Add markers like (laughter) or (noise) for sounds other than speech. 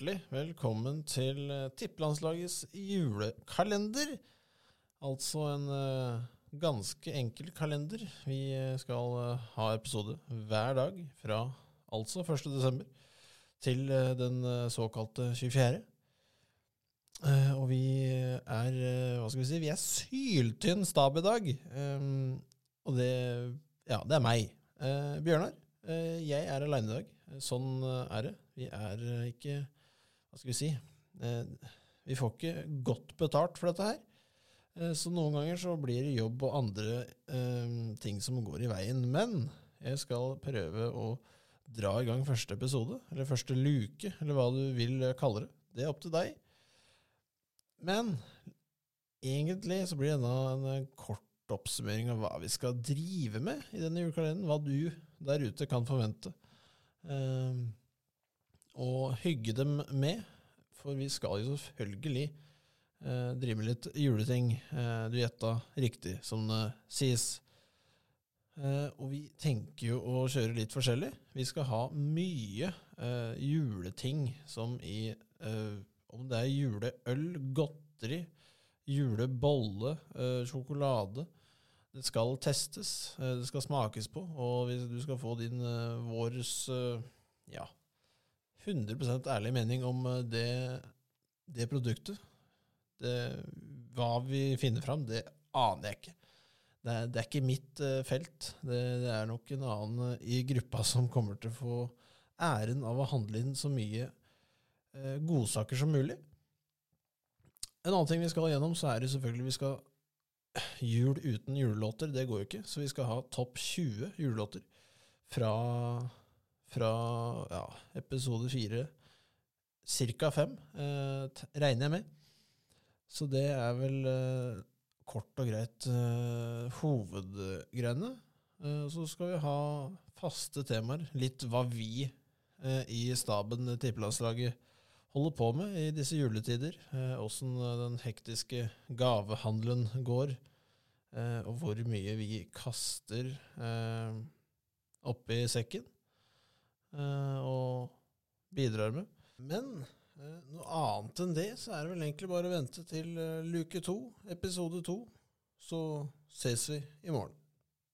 hjertelig velkommen til eh, Tippelandslagets julekalender. Altså en eh, ganske enkel kalender. Vi eh, skal ha episode hver dag fra altså 1. desember til den såkalte 24. Eh, og vi er hva skal vi si, vi er syltynn stab i dag. Og det, ja, det er meg. Bjørnar, jeg er aleine i dag. Sånn er det. Vi er ikke Hva skal vi si? Eh, vi får ikke godt betalt for dette her. Eh, så noen ganger så blir det jobb og andre eh, ting som går i veien. Men jeg skal prøve å dra i gang første episode, eller første luke, eller hva du vil kalle det. Det er opp til deg. Men egentlig så blir denne en kort oppsummering av hva vi skal drive med i denne julekalenderen. Hva du der ute kan forvente. Og hygge dem med, for vi skal jo selvfølgelig eh, drive med litt juleting. Eh, du gjetta riktig, som det sies. Eh, og vi tenker jo å kjøre litt forskjellig. Vi skal ha mye eh, juleting som i eh, Om det er juleøl, godteri, julebolle, eh, sjokolade. Det skal testes, det skal smakes på, og du skal få din eh, ja, 100% ærlig mening om eh, det, det produktet. Det, hva vi finner fram, det aner jeg ikke. Det er, det er ikke mitt eh, felt. Det, det er nok en annen eh, i gruppa (laughs) som kommer til å få æren av å handle inn så mye godsaker som mulig. En annen ting vi skal gjennom, så er det selvfølgelig vi skal Jul uten julelåter, det går jo ikke. Så vi skal ha topp 20 julelåter fra, fra ja, episode 4, ca. 5, eh, regner jeg med. Så det er vel eh, kort og greit eh, hovedgreiene. Eh, så skal vi ha faste temaer. Litt hva vi eh, i staben Tippelandslaget holder på med i disse juletider. Eh, Åssen den hektiske gavehandelen går. Eh, og hvor mye vi kaster eh, oppi sekken. Eh, og bidrar med. Men eh, noe annet enn det, så er det vel egentlig bare å vente til eh, luke to, episode to. Så ses vi i morgen.